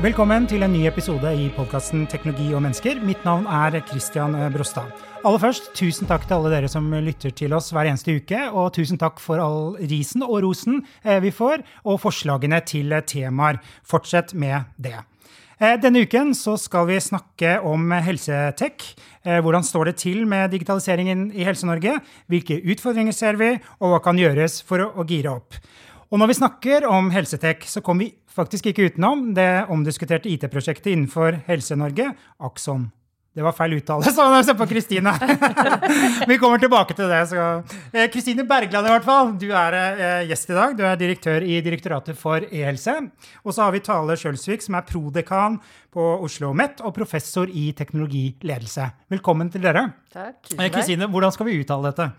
Velkommen til en ny episode i podkasten Teknologi og mennesker. Mitt navn er Christian Brostad. Aller først, tusen takk til alle dere som lytter til oss hver eneste uke. Og tusen takk for all risen og rosen eh, vi får, og forslagene til temaer. Fortsett med det. Eh, denne uken skal vi snakke om helsetech. Eh, hvordan står det til med digitaliseringen i Helse-Norge? Hvilke utfordringer ser vi, og hva kan gjøres for å gire opp? Og når vi snakker om helsetech, så kom vi faktisk ikke utenom det omdiskuterte IT-prosjektet innenfor Helse-Norge, Akson. Det var feil uttale, sa se på Kristine. Vi kommer tilbake til det. Eh, Kristine Bergland, i hvert fall. Du er eh, gjest i dag. Du er direktør i Direktoratet for e-helse. Og så har vi Tale Sjølsvik, som er prodekan på Oslo OsloMet og professor i teknologiledelse. Velkommen til dere. Takk. Eh, Kristine, hvordan skal vi uttale dette?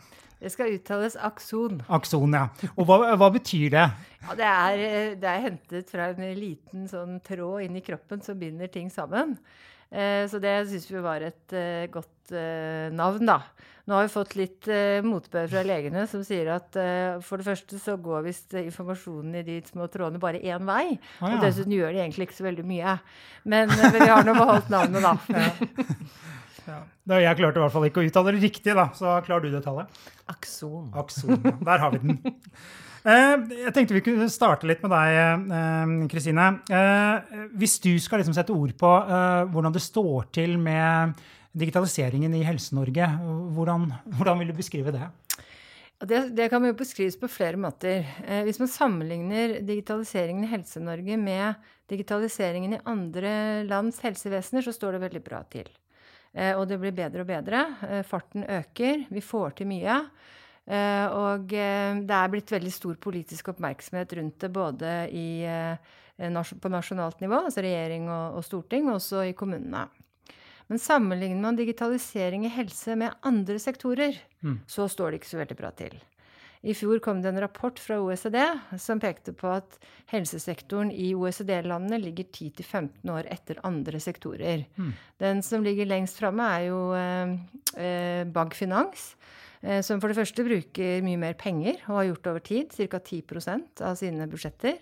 Det skal uttales akson. Akson, ja. Og hva, hva betyr det? Ja, det, er, det er hentet fra en liten sånn tråd inni kroppen som binder ting sammen. Eh, så det syns vi var et uh, godt navn, da. Nå har vi fått litt motbør fra legene som sier at for det første så går visst informasjonen i de små trådene bare én vei. Ah, ja. Og dessuten gjør de egentlig ikke så veldig mye. Men, men vi har nå beholdt navnet, da. ja. Jeg klarte i hvert fall ikke å uttale det riktig, da. Så klarer du det tallet. Akson. Akson. Der har vi den. Eh, jeg tenkte vi kunne starte litt med deg, eh, Kristine. Eh, hvis du skal liksom sette ord på hvordan det står til med digitaliseringen i Helse-Norge, hvordan, hvordan, vil du beskrive det? det? Det, kan jo beskrives på flere måter. Hvis man sammenligner digitaliseringen i Helse-Norge med digitaliseringen i andre lands helsevesener, så står det veldig bra til. Og det blir bedre og bedre. Farten øker. Vi får til mye. Eh, og eh, det er blitt veldig stor politisk oppmerksomhet rundt det både i, eh, på nasjonalt nivå, altså regjering og, og storting, og også i kommunene. Men sammenligner man digitalisering i helse med andre sektorer, mm. så står det ikke så veldig bra til. I fjor kom det en rapport fra OECD som pekte på at helsesektoren i OECD-landene ligger 10-15 år etter andre sektorer. Mm. Den som ligger lengst framme, er jo eh, Bag Finans, Eh, som for det første bruker mye mer penger og har gjort det over tid, ca. 10% av sine budsjetter.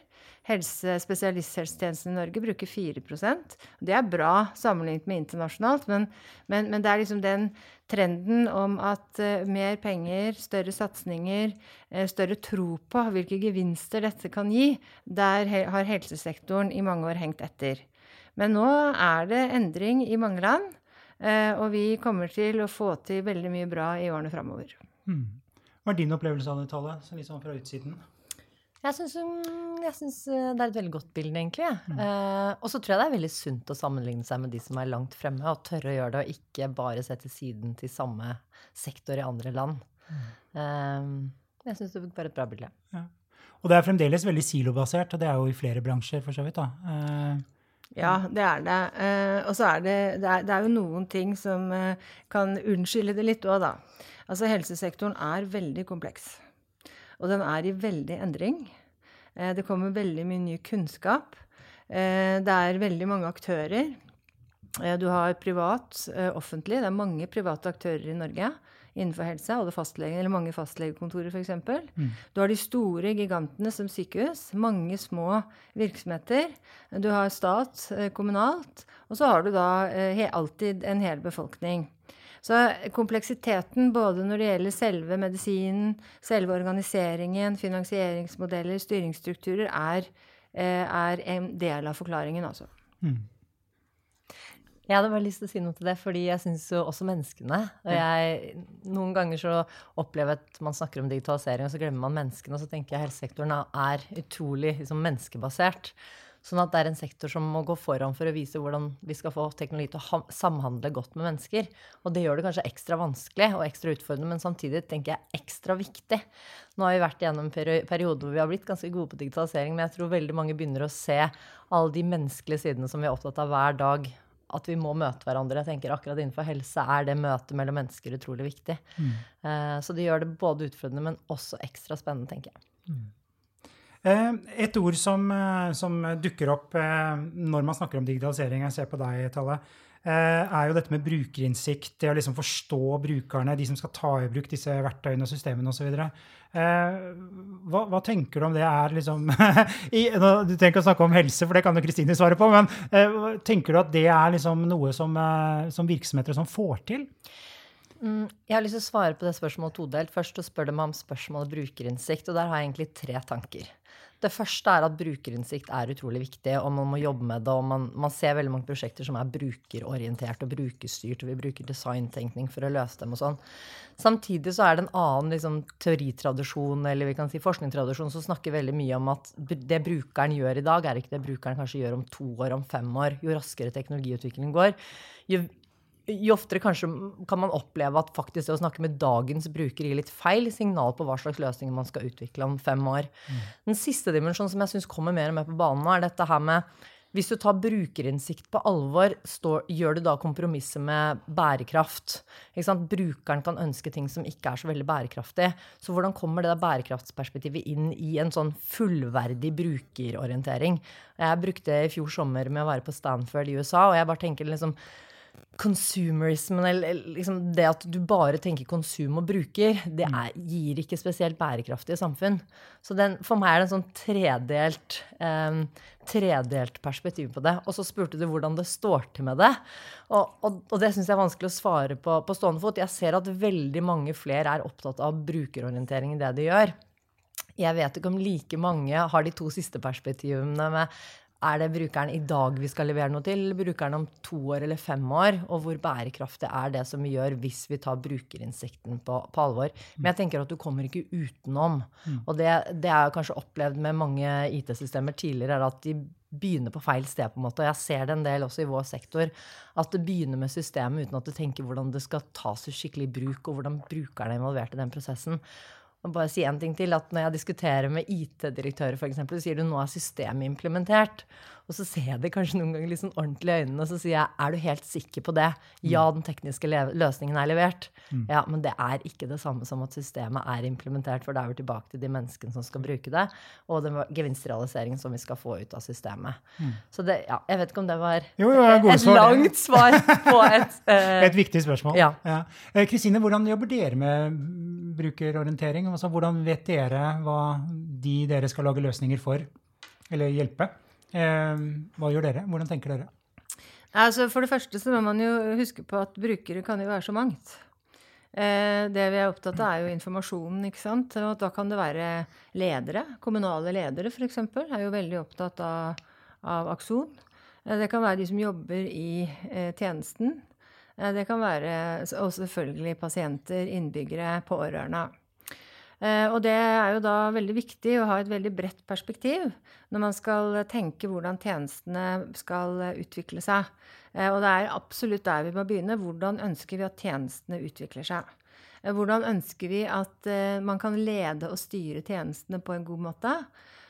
Helse, spesialisthelsetjenesten i Norge bruker 4% Det er bra sammenlignet med internasjonalt, men, men, men det er liksom den trenden om at uh, mer penger, større satsinger, uh, større tro på hvilke gevinster dette kan gi, der har helsesektoren i mange år hengt etter. Men nå er det endring i mange land. Eh, og vi kommer til å få til veldig mye bra i årene framover. Hmm. Hva er din opplevelse av det tallet, liksom fra utsiden? Jeg syns, eh, det er et veldig godt bilde, egentlig. Mm. Eh, og så tror jeg det er veldig sunt å sammenligne seg med de som er langt fremme, og tørre å gjøre det, og ikke bare se til siden til samme sektor i andre land. Mm. Eh, jeg syns det var et bra bilde. Ja. Og det er fremdeles veldig silobasert, og det er jo i flere bransjer, for så vidt. da. Eh, ja, det er det. Uh, og så er det, det er, det er, jo noen ting som uh, kan unnskylde det litt òg, da. Altså helsesektoren er veldig kompleks. Og den er i veldig endring. Eh, det kommer veldig mye ny kunnskap. Eh, det er veldig mange aktører. Eh, du har privat, offentlig. Det er mange private aktører i Norge innenfor helse, alle fastleger, eller mange fastlegekontorer f.eks. Mm. Du har de store gigantene som sykehus, mange små virksomheter. Du har stat, kommunalt, og så har du da alltid en hel befolkning. Så kompleksiteten både når det gjelder selve medisinen, selve organiseringen, finansieringsmodeller, styringsstrukturer, er, eh, er en del av forklaringen, altså. Mm. Jeg hadde bare lyst til å si noe til det, fordi jeg syns jo også menneskene og jeg, Noen ganger så opplever jeg at man snakker om digitalisering, og så glemmer man menneskene. Og så tenker jeg helsesektoren er utrolig liksom, menneskebasert. Sånn at det er en sektor som må gå foran for å vise hvordan vi skal få teknologi til å samhandle godt med mennesker. Og det gjør det kanskje ekstra vanskelig og ekstra utfordrende, men samtidig tenker jeg ekstra viktig. Nå har vi vært gjennom en periode hvor vi har blitt ganske gode på digitalisering, men jeg tror veldig mange begynner å se alle de menneskelige sidene som vi er opptatt av hver dag at vi må møte hverandre. Jeg tenker akkurat Innenfor helse er det møtet mellom mennesker utrolig viktig. Mm. Uh, så det gjør det både utfordrende, men også ekstra spennende, tenker jeg. Mm. Eh, et ord som, eh, som, dukker opp når man snakker om digitalisering, jeg ser på deg, Talle, er jo dette med brukerinnsikt. Det å liksom forstå brukerne, de som skal ta i bruk disse verktøyene og systemene osv. Hva, hva tenker du om det er liksom i, Du trenger ikke å snakke om helse, for det kan jo Kristine svare på. Men tenker du at det er liksom noe som, som virksomheter som får til? Mm, jeg har lyst til å svare på det spørsmålet todelt. Først så spør du meg om spørsmålet brukerinnsikt, og der har jeg egentlig tre tanker. Det første er at brukerinnsikt er utrolig viktig, og man må jobbe med det. og Man, man ser veldig mange prosjekter som er brukerorientert og brukerstyrt, og vi bruker designtenkning for å løse dem og sånn. Samtidig så er det en annen liksom, teoritradisjon eller vi kan si forskningstradisjon som snakker veldig mye om at det brukeren gjør i dag, er ikke det brukeren kanskje gjør om to år, om fem år. Jo raskere teknologiutviklingen går, jo jo oftere kanskje kan man oppleve at faktisk det å snakke med dagens bruker gir litt feil signal på hva slags løsninger man skal utvikle om fem år. Mm. Den siste dimensjonen som jeg syns kommer mer og mer på banen er dette her med hvis du tar brukerinnsikt på alvor, står, gjør du da kompromisset med bærekraft? Brukeren kan ønske ting som ikke er så veldig bærekraftig. Så hvordan kommer det bærekraftsperspektivet inn i en sånn fullverdig brukerorientering? Jeg brukte i fjor sommer med å være på Stanford i USA, og jeg bare tenker liksom consumerismen, eller liksom det at du bare tenker konsum og bruker, det mm. er, gir ikke spesielt bærekraftige samfunn. Så den, for meg er det en sånn tredelt, um, tredelt perspektiv på det. Og så spurte du hvordan det står til med det. Og, og, og det syns jeg er vanskelig å svare på på stående fot. Jeg ser at veldig mange flere er opptatt av brukerorientering i det de gjør. Jeg vet ikke om like mange har de to siste perspektivene med er det brukeren i dag vi skal levere noe til, brukeren om to år eller fem år? Og hvor bærekraftig er det som vi gjør hvis vi tar brukerinnsikten på, på alvor? Men jeg tenker at du kommer ikke utenom. Mm. Og det, det er kanskje opplevd med mange IT-systemer tidligere, er at de begynner på feil sted. på en måte. Og jeg ser det en del også i vår sektor. At det begynner med systemet uten at du tenker hvordan det skal tas i skikkelig bruk, og hvordan brukerne er involvert i den prosessen. Og bare si en ting til, at Når jeg diskuterer med IT-direktører, f.eks., sier du nå er systemet implementert. Og så ser jeg det kanskje noen ganger litt sånn ordentlig i øynene, og så sier jeg er du helt sikker på det? Ja, mm. den tekniske løsningen er levert. Mm. Ja, Men det er ikke det samme som at systemet er implementert, for da er vi tilbake til de menneskene som skal bruke det, og den gevinstrealiseringen som vi skal få ut av systemet. Mm. Så det, ja, jeg vet ikke om det var jo, jo, et svar. langt svar på et uh, Et viktig spørsmål. Ja. ja. Eh, Kristine, hvordan jobber dere med brukerorientering? Altså, hvordan vet dere hva de dere skal lage løsninger for, eller hjelpe? Eh, hva gjør dere? Hvordan tenker dere? Altså, for det første så må man jo huske på at brukere kan jo være så mangt. Eh, det vi er opptatt av, er jo informasjonen. ikke sant? Og da kan det være ledere. Kommunale ledere, f.eks., er jo veldig opptatt av, av Akson. Eh, det kan være de som jobber i tjenesten. Det kan være og selvfølgelig pasienter, innbyggere, pårørende. Eh, og det er jo da veldig viktig å ha et veldig bredt perspektiv når man skal tenke hvordan tjenestene skal utvikle seg. Eh, og det er absolutt der vi må begynne. Hvordan ønsker vi at tjenestene utvikler seg? Eh, hvordan ønsker vi at man kan lede og styre tjenestene på en god måte?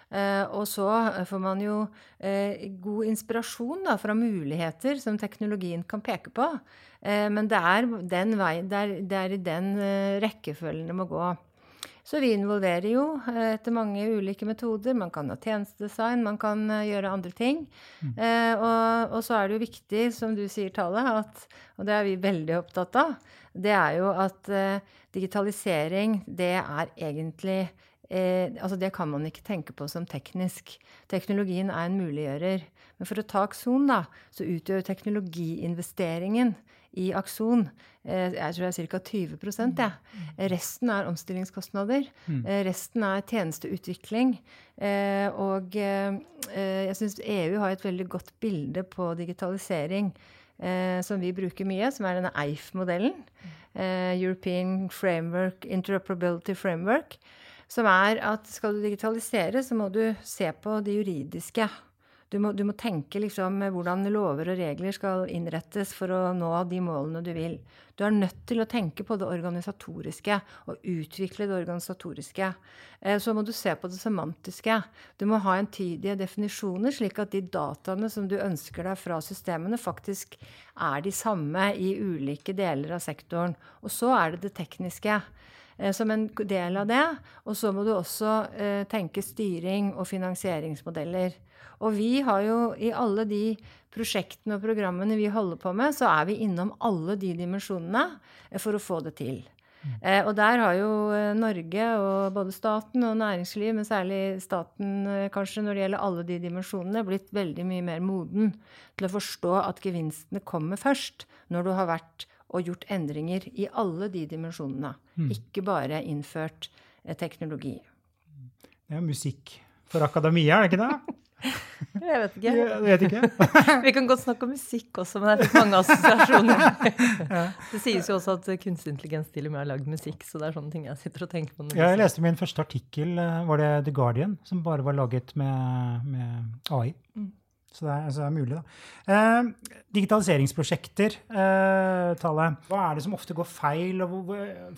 Og så får man jo god inspirasjon da, fra muligheter som teknologien kan peke på. Men det er, vei, det er, det er i den rekkefølgen det må gå. Så vi involverer jo eh, etter mange ulike metoder. Man kan ha tjenestedesign, man kan eh, gjøre andre ting. Mm. Eh, og, og, så er det jo viktig, som du sier, Tale, at, og det er vi veldig opptatt av, det er jo at eh, digitalisering, det er egentlig eh, altså Det kan man ikke tenke på som teknisk. Teknologien er en muliggjører. Men for å ta Akson, da, så utgjør teknologiinvesteringen i Akson. Eh, jeg tror det er ca. 20 ja. Resten er omstillingskostnader. Mm. Eh, resten er tjenesteutvikling. Eh, og jeg syns EU har et veldig godt bilde på digitalisering som vi bruker mye, som er denne EIF-modellen. European Framework, Interoperability Framework. Som er at skal du digitalisere, så må du se på det juridiske du må, du må, tenke liksom hvordan lover og regler skal innrettes for å nå de målene du vil. Du er nødt til å tenke på det organisatoriske og utvikle det organisatoriske. Eh, så må du se på det semantiske. Du må ha entydige definisjoner, slik at de dataene som du ønsker deg fra systemene, faktisk er de samme i ulike deler av sektoren. Og så er det det tekniske. Eh, som en del av det. Og så må du også eh, tenke styring og finansieringsmodeller. Og vi har jo i alle de prosjektene og programmene vi holder på med, så er vi innom alle de dimensjonene eh, for å få det til. Eh, og der har jo Norge og både staten og næringsliv, men særlig staten kanskje når det gjelder alle de dimensjonene, blitt veldig mye mer moden til å forstå at gevinstene kommer først når du har vært og gjort endringer i alle de dimensjonene. Mm. Ikke bare innført eh, teknologi. Det er musikk for akademia, er det ikke det? Jeg vet ikke. Jeg vet ikke. Vi kan godt snakke om musikk også, men det er mange assosiasjoner. Det sies jo også at kunstig intelligens til og med har lagd musikk, så det er sånne ting jeg sitter og tenker på. Ja, jeg leste min første artikkel, eh, var det The Guardian, som bare var laget med, med AI. Mm. Så det, er, altså det er, mulig, da. Eh, digitaliseringsprosjekter, eh, tallet. Hva er det som ofte går feil?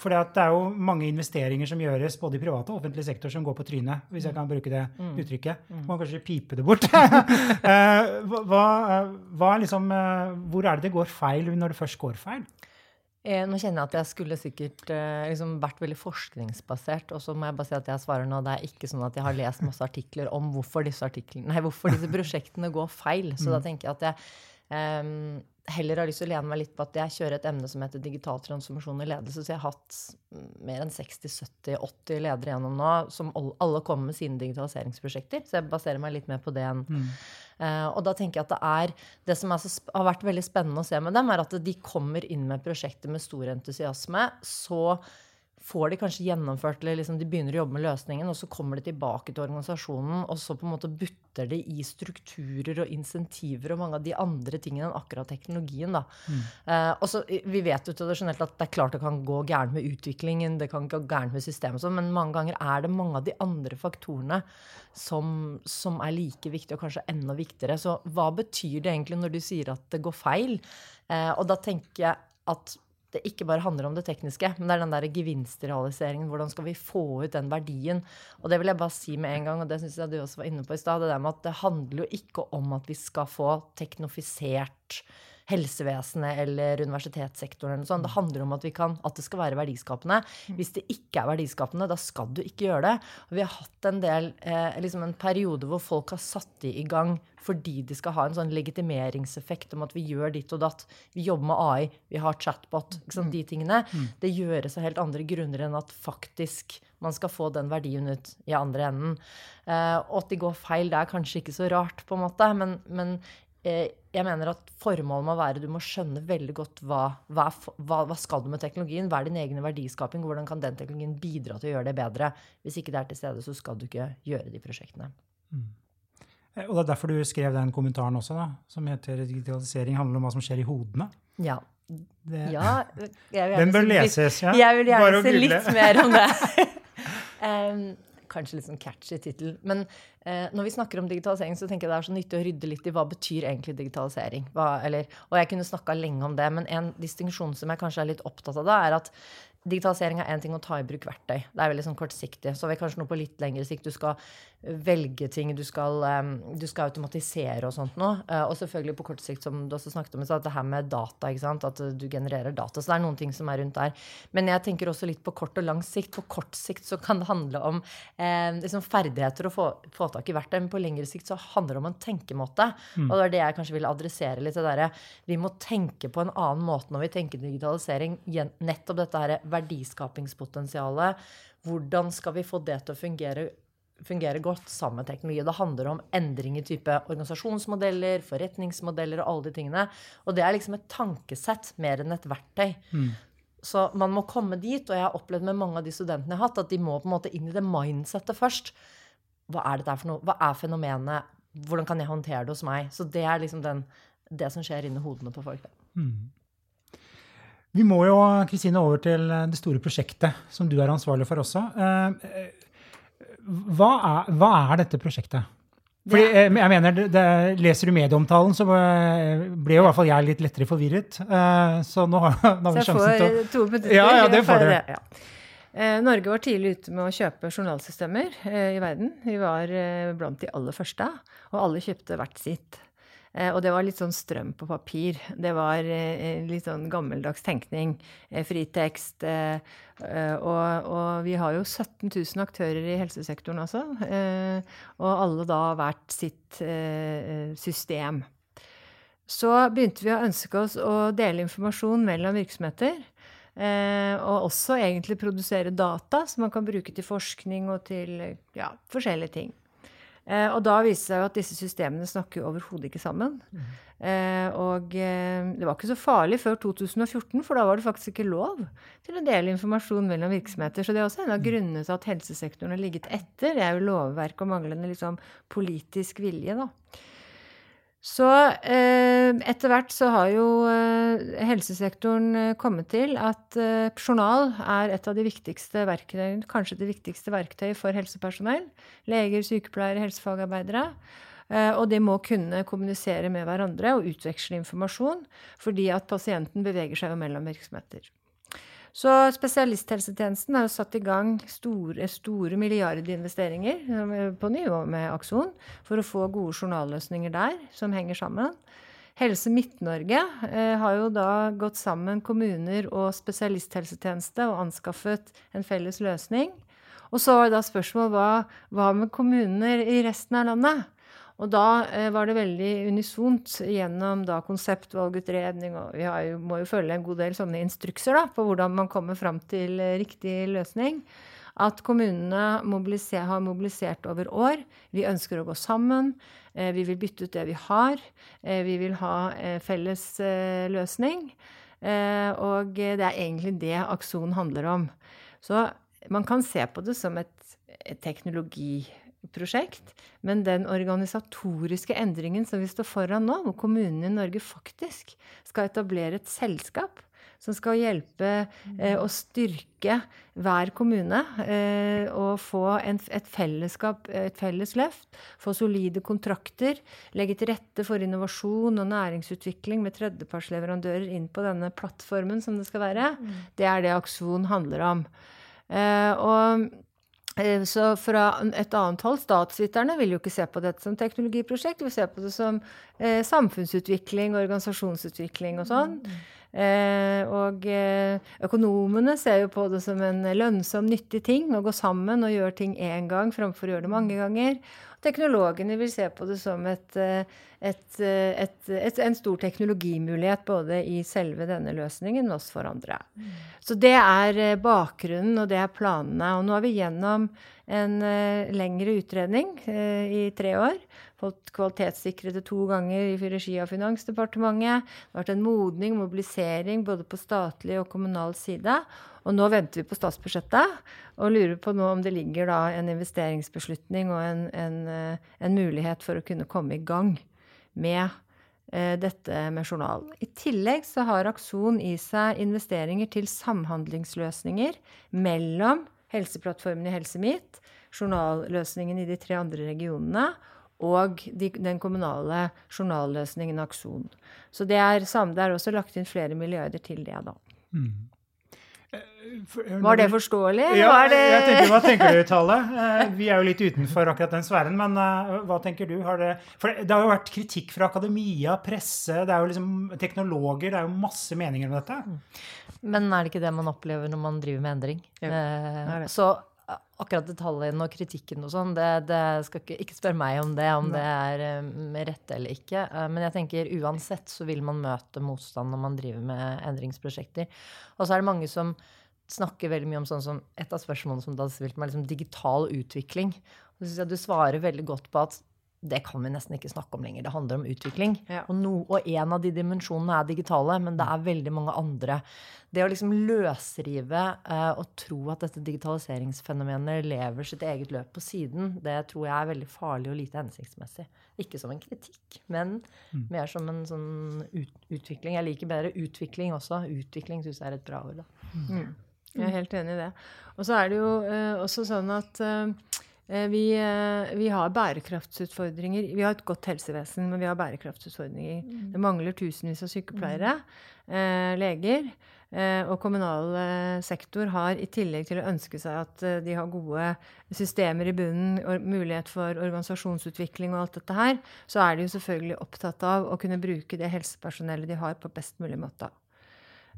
For det er jo mange investeringer som gjøres både i privat og offentlig sektor som går på trynet, hvis jeg kan bruke det mm. uttrykket. Mm. Må kanskje pipe det bort. eh, hva, hva er liksom, eh, hvor er det det går feil når det først går feil? Eh, nå kjenner jeg at jeg skulle sikkert eh, liksom vært veldig forskningsbasert. Og så må jeg bare si at jeg svarer nå. Det er ikke sånn at jeg har lest masse artikler om hvorfor disse, nei, hvorfor disse prosjektene går feil. Så mm. da tenker jeg at jeg um, heller har lyst til å lene meg litt på at jeg kjører et emne som heter digital transformasjon i ledelse. Så jeg har hatt mer enn 60-70-80 ledere gjennom nå, som alle kommer med sine digitaliseringsprosjekter. Så jeg baserer meg litt mer på det enn mm. uh, Og da tenker jeg at det er Det som er så, har vært veldig spennende å se med dem, er at de kommer inn med prosjekter med stor entusiasme. så får de kanskje gjennomført eller liksom de begynner å jobbe med løsningen, og så kommer de tilbake til organisasjonen, og så på en måte butter de i strukturer og insentiver og mange av de andre tingene enn akkurat teknologien. da. Mm. Uh, og så, Vi vet jo tradisjonelt at det er klart det kan gå gærent med utviklingen, det kan gå gærent med systemet, sånn, men mange ganger er det mange av de andre faktorene som, som, er like viktige, og kanskje enda viktigere. Så hva betyr det egentlig når du sier at det går feil? Uh, og da tenker jeg at det ikke bare handler om det tekniske, men det er den der gevinstrealiseringen. Hvordan skal vi få ut den verdien? Og det vil jeg bare si med en gang, og det syns jeg du også var inne på i stad. Det der med at det handler jo ikke om at vi skal få teknofisert helsevesenet eller universitetssektoren. eller sånt. Det handler om at, kan, at, det skal være verdiskapende. Mm. Hvis det ikke er verdiskapende, da skal du ikke gjøre det. Og vi har hatt en del, eh, liksom en periode hvor folk har satt i gang fordi de skal ha en sånn legitimeringseffekt om at vi gjør ditt og datt. Vi jobber med AI, vi har chatbot. sant, De tingene. Mm. Det gjøres av helt andre grunner enn at faktisk man skal få den verdien ut i andre enden. Eh, og at de går feil, det er kanskje ikke så rart, på en måte, men, men jeg mener at formålet må være du må skjønne veldig godt hva, hva, hva, skal du med teknologien. Hva er din egen verdiskaping? Hvordan kan den teknologien bidra til å gjøre det bedre? Hvis ikke det er til stede, så skal du ikke gjøre de prosjektene. Mm. Eh, og det er derfor du skrev den kommentaren også, da, som heter 'Digitalisering handler om hva som skjer i hodene'. Ja. Det, ja den bør leses, ja. Jeg vil gjerne se litt mer om det. um, kanskje litt sånn catchy tittel. Men eh, når vi snakker om digitalisering, så tenker jeg det er så nyttig å rydde litt i hva betyr egentlig digitalisering. Hva, eller, og jeg kunne snakka lenge om det, men en distinksjon som jeg kanskje er litt opptatt av da, er at Digitalisering er én ting å ta i bruk verktøy. Det er veldig sånn kortsiktig. Så har vi kanskje noe på litt lengre sikt. Du skal velge ting, du skal, du skal automatisere og sånt noe. Uh, og selvfølgelig på kort sikt, som du også snakket om, så det her med data. At du genererer data. Så det er noen ting som er rundt der. Men jeg tenker også litt på kort og lang sikt. På kort sikt så kan det handle om eh, liksom ferdigheter å få, få, tak i verktøy. Men på lengre sikt så handler det om en tenkemåte. Mm. Og det var det jeg kanskje ville adressere litt. Det der. Vi må tenke på en annen måte når vi tenker digitalisering. Nettopp dette her verdiskapingspotensialet. Hvordan skal vi få det til å fungere, fungere godt sammen med teknologi? Det handler om endring i type organisasjonsmodeller, forretningsmodeller og alle de tingene. Og det er liksom et tankesett mer enn et verktøy. Mm. Så man må komme dit, og jeg har opplevd med mange av de studentene jeg har hatt, at de må på en måte inn i det mindsettet først. Hva er dette for noe? Hva er fenomenet? Hvordan kan jeg håndtere det hos meg? Så det er liksom den, det som skjer inni hodene på folk. Mm. Vi må jo Kristine, over til det store prosjektet som du er ansvarlig for også. Eh, hva er, hva er dette prosjektet? Fordi, jeg mener, det, Leser du medieomtalen, så ble jo i hvert fall jeg litt lettere forvirret. Så nå har, nå har vi sjansen til å Så jeg får to minutter? Ja, ja, det får du. Ja. Norge var tidlig ute med å kjøpe journalsystemer i verden. Vi var blant de aller første, og alle kjøpte hvert sitt. Eh, og det var litt sånn strøm på papir. Det var eh, litt sånn gammeldags tenkning. Eh, fritekst. Og, og, vi har jo 17 000 aktører i helsesektoren også. Og alle da hvert sitt system. Så begynte vi å ønske oss å dele informasjon mellom virksomheter. Og også egentlig produsere data som man kan bruke til forskning og til ja, forskjellige ting. Eh, og da viste det seg jo at disse systemene snakker overhodet ikke sammen. Mm. Eh, og eh, det var ikke så farlig før 2014, for da var det faktisk ikke lov til å dele informasjon mellom virksomheter. Så det er også en av grunnene til at helsesektoren har ligget etter. Det er jo lovverk og manglende liksom, politisk vilje, da. Så eh, etter hvert så har jo eh, helsesektoren eh, kommet til at journal er et av de viktigste verktøyene, kanskje det viktigste verktøyet for helsepersonell. Leger, sykepleiere, helsefagarbeidere. Og de må kunne kommunisere med hverandre og utveksle informasjon fordi at pasienten beveger seg jo mellom virksomheter. Så spesialisthelsetjenesten har jo satt i gang store, store milliardinvesteringer eh, på nivå med Akson for å få gode journalløsninger der som henger sammen. Helse Midt-Norge eh, har jo da gått sammen kommuner og spesialisthelsetjeneste og anskaffet en felles løsning. Og så var da spørsmålet hva, hva med kommuner i resten av landet? Og da eh, var det veldig unisont gjennom da konseptvalgutredning, og vi jo, må jo følge en god del sånne instrukser da, på hvordan man kommer fram til eh, riktig løsning. At kommunene mobiliser, har mobilisert over år. Vi ønsker å gå sammen. Eh, vi vil bytte ut det vi har. Eh, vi vil ha eh, felles eh, løsning. og det er egentlig det Akson handler om. Så man kan se på det som et, teknologi prosjekt. Men den organisatoriske endringen som vi står foran nå, hvor kommunene i Norge faktisk skal etablere et selskap som skal hjelpe eh, å styrke hver kommune eh, og få en, et fellesskap, et felles løft. Få solide kontrakter. Legge til rette for innovasjon og næringsutvikling med tredjepartsleverandører inn på denne plattformen som det skal være. Mm. Det er det Akson handler om. Eh, og så fra et annet hold, statsviterne, vil jo ikke se på dette som teknologiprosjekt, de vil se på det som eh, samfunnsutvikling, organisasjonsutvikling og sånn. Mm. Eh, og eh, økonomene ser jo på det som en lønnsom, nyttig ting å gå sammen og gjøre ting én gang framfor å gjøre det mange ganger. Teknologene vil se på det som et, eh, et, et, en stor teknologimulighet både i selve denne løsningen, men også for andre. Mm. Så det er bakgrunnen, og det er planene. Og nå er vi gjennom en lengre utredning i tre år. Fått kvalitetssikret det to ganger i regi av Finansdepartementet. Det har vært en modning, mobilisering både på statlig og kommunal side. Og nå venter vi på statsbudsjettet og lurer på nå om det ligger da en investeringsbeslutning og en, en, eh, en mulighet for å kunne komme i gang med eh, dette med journal. I tillegg så har Akson i seg investeringer til samhandlingsløsninger mellom Helseplattformen i Helse Midt, journalløsningen i de tre andre regionene og de, den kommunale journalløsningen Akson. Så det er, det er også lagt inn flere milliarder til det, da. Mm. Var det forståelig? Ja, det... jeg tenker, Hva tenker du, Tale? Eh, vi er jo litt utenfor akkurat den sfæren, men hva tenker du? Har det, for det, det, har jo vært kritikk fra akademia, presse, det er jo liksom teknologer, det er jo masse meninger om dette. Men er det ikke det man opplever når man driver med endring? Ja, det. så akkurat detaljene og kritikken og sånn, det, det, skal ikke, ikke spørre meg om det, om det er med rette eller ikke. Men jeg tenker uansett så vil man møte motstand når man driver med endringsprosjekter. Og så er det mange som snakker veldig mye om sånn som Et av spørsmålene som du har stilt meg, liksom digital utvikling. Og så syns jeg du svarer veldig godt på at det kan vi nesten ikke snakke om lenger. Det handler om utvikling. Ja. Og, no, og, en av de dimensjonene er digitale, men det er veldig mange andre. Det å liksom løsrive uh, og tro at dette digitaliseringsfenomenet lever sitt eget løp på siden, det tror jeg er veldig farlig og lite hensiktsmessig. Ikke som en kritikk, men mm. mer som en sånn ut, utvikling. Jeg liker bedre utvikling også. Utvikling syns jeg er et bra ord. da. Mm. Jeg er helt enig i det. Og så er det jo uh, også sånn at uh, vi, uh, vi, har bærekraftsutfordringer. Vi har et godt helsevesen, men vi har bærekraftsutfordringer. Mm. Det mangler tusenvis av sykepleiere, leger. Eh, og kommunal sektor har i tillegg til å ønske seg at de har gode systemer i bunnen, og mulighet for organisasjonsutvikling og alt dette her, så er de jo selvfølgelig opptatt av å kunne bruke det helsepersonellet de har, på best mulig måte.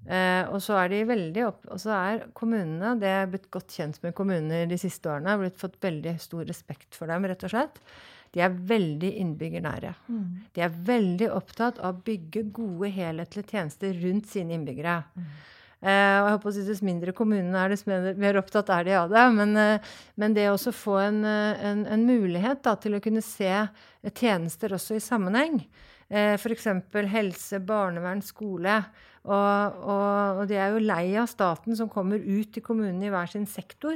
Eh, og så er de veldig opp, og så er kommunene Det er blitt godt kjent med kommuner de siste årene. har blitt fått veldig stor respekt for dem, rett og slett. De er veldig innbyggernære. Mm. De er veldig opptatt av å bygge gode, helhetlige tjenester rundt sine innbyggere. Mm. Eh, og jeg håper at Dess mindre kommunene er, dess mer, mer opptatt er de av det. Men, eh, men det å få en, eh, en, en mulighet da, til å kunne se tjenester også i sammenheng, eh, f.eks. helse, barnevern, skole og, og, og, de er jo lei av staten som kommer ut i kommunene i hver sin sektor.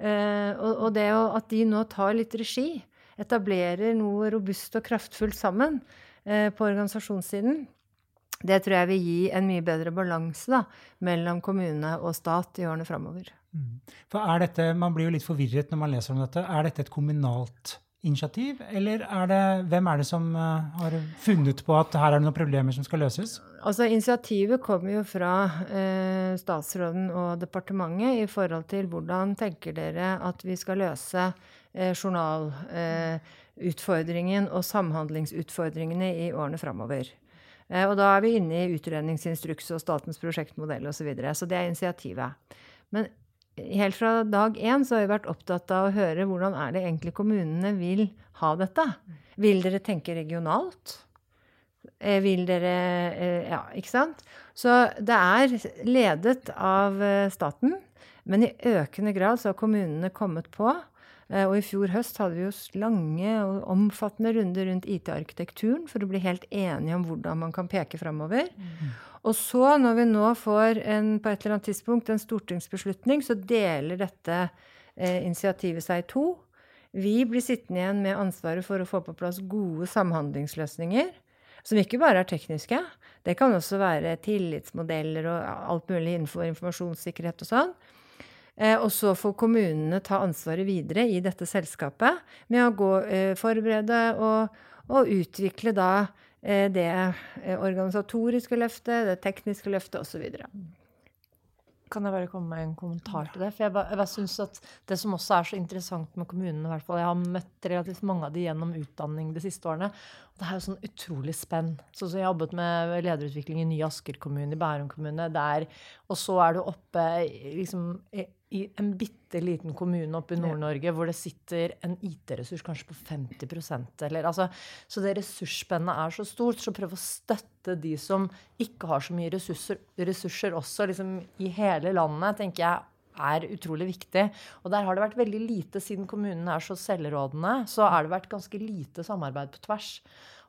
Eh, og, og, det at de nå tar litt regi, etablerer noe robust og kraftfullt sammen eh, på organisasjonssiden, det tror jeg vil gi en mye bedre balanse mellom kommune og stat i årene framover. Mm. For er dette, Man blir jo litt forvirret når man leser om dette. Er dette et kommunalt initiativ, eller er det, hvem er det som uh, har funnet på at her er det noen problemer som skal løses? Altså, Initiativet kommer jo fra eh, statsråden og departementet i forhold til hvordan tenker dere at vi skal løse eh, journalutfordringen og samhandlingsutfordringene i årene framover. og da er vi inne i utredningsinstruks og statens prosjektmodell osv. Så, videre. så det er initiativet. Men helt fra dag én så har vi vært opptatt av å høre hvordan er det egentlig kommunene vil ha dette. Vil dere tenke regionalt? Eh, vil dere eh, Ja, ikke sant? Så det er ledet av eh, staten, men i økende grad så har kommunene kommet på. Og i fjor høst hadde vi jo lange og omfattende runder rundt IT-arkitekturen for å bli helt enige om hvordan man kan peke framover. Mm. Og så, når vi nå får en, på et eller annet tidspunkt en stortingsbeslutning, så deler dette eh, initiativet seg i to. Vi blir sittende igjen med ansvaret for å få på plass gode samhandlingsløsninger. Som ikke bare er tekniske. Det kan også være tillitsmodeller og alt mulig innenfor informasjonssikkerhet og sånn. Eh, og så får kommunene ta ansvaret videre i dette selskapet med å gå, eh, forberede og, og utvikle da Eh, det organisatoriske løftet, det tekniske løftet osv. Kan jeg bare komme med en kommentar til det? For jeg, bare, jeg synes at Det som også er så interessant med kommunene, hvert fall, jeg har møtt relativt mange av de gjennom utdanning de siste årene. Det er jo sånn utrolig spenn. Så, så Jeg har jobbet med lederutvikling i Ny Asker kommune, i Bærum kommune. Der, og så er du oppe liksom, i en bitte liten kommune oppe i Nord-Norge hvor det sitter en IT-ressurs kanskje på 50% eller, altså, Så det ressursspennet er så stort. Så prøv å støtte de som ikke har så mye ressurser, ressurser også liksom, i hele landet, tenker jeg er utrolig viktig. Og der har det vært veldig lite, siden kommunene er så selvrådende, så har det vært ganske lite samarbeid på tvers.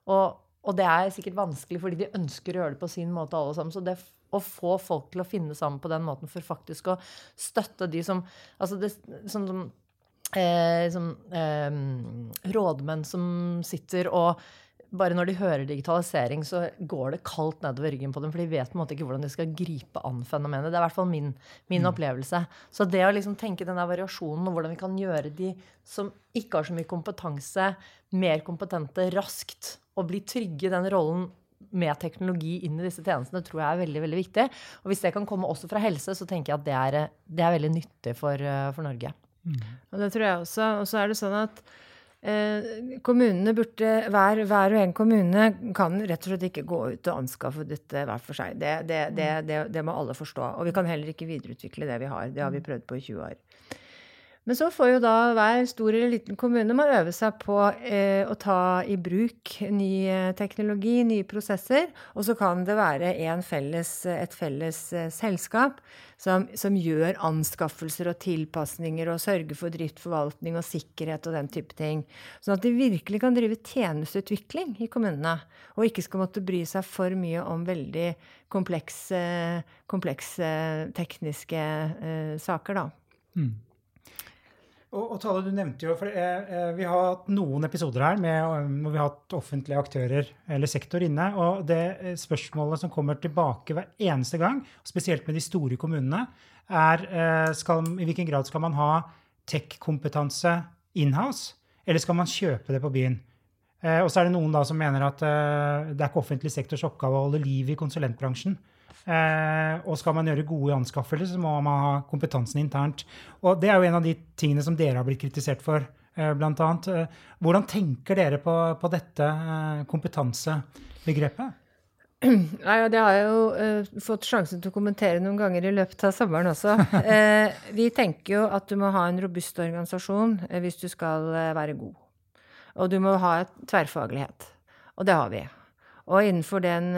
Og, og det er sikkert vanskelig fordi de ønsker å gjøre det på sin måte, alle sammen. Så det å få folk til å finne sammen på den måten for faktisk å støtte de som Altså det, sånn som eh, som, eh, rådmenn som sitter og bare når de hører digitalisering, så går det kaldt nedover ryggen på dem. For de vet på en måte ikke hvordan de skal gripe an fenomenet. Det er i hvert fall min, min mm. opplevelse. Så det å liksom tenke denne variasjonen og hvordan vi kan gjøre de som ikke har så mye kompetanse, mer kompetente raskt, og bli trygge i den rollen med teknologi inn i disse tjenestene tror jeg er veldig veldig viktig. Og hvis det kan komme også fra helse, så tenker jeg at det er, det er veldig nyttig for, eh, for Norge. Mm. Og det tror jeg også. Og så er det sånn at eh, kommunene burde, hver, hver, og en kommune kan rett og slett ikke gå ut og anskaffe dette hver for seg. Det, det, det, det må alle forstå. Og vi kan heller ikke videreutvikle det vi har. Det har vi prøvd på i 20 år. Men så får jo da hver stor eller liten kommune må øve seg på eh, å ta i bruk ny eh, teknologi, nye prosesser. Og så kan det være felles, et felles eh, selskap som, som, gjør anskaffelser og tilpasninger og sørger for drift, forvaltning og sikkerhet og den type ting. Sånn at de virkelig kan drive tjenesteutvikling i kommunene. Og ikke skal måtte bry seg for mye om veldig komplekse, komplekse tekniske eh, saker, da. Mm. Og, og Tale, du nevnte jo, for eh, eh, Vi har hatt noen episoder her med, hvor vi har hatt offentlige aktører eller sektor inne. og Det eh, spørsmålet som kommer tilbake hver eneste gang, spesielt med de store kommunene, er eh, skal, i hvilken grad skal man ha tech-kompetanse inhouse, eller skal man kjøpe det på byen? Eh, og så er det noen da som mener at eh, det er ikke offentlig sektors oppgave å holde liv i konsulentbransjen. Eh, og skal man gjøre gode anskaffelser, så må man ha kompetansen internt. Og det er jo en av de tingene som dere har blitt kritisert for, eh, annet. Eh, hvordan tenker dere på, på dette eh, kompetansebegrepet? Nei, ja, Det har jeg jo uh, fått sjansen til å kommentere noen ganger i løpet av sommeren også. Uh, vi tenker jo at du må ha en robust organisasjon hvis du skal være god. Og du må ha et tverrfaglighet. Og det har vi. Og innenfor den,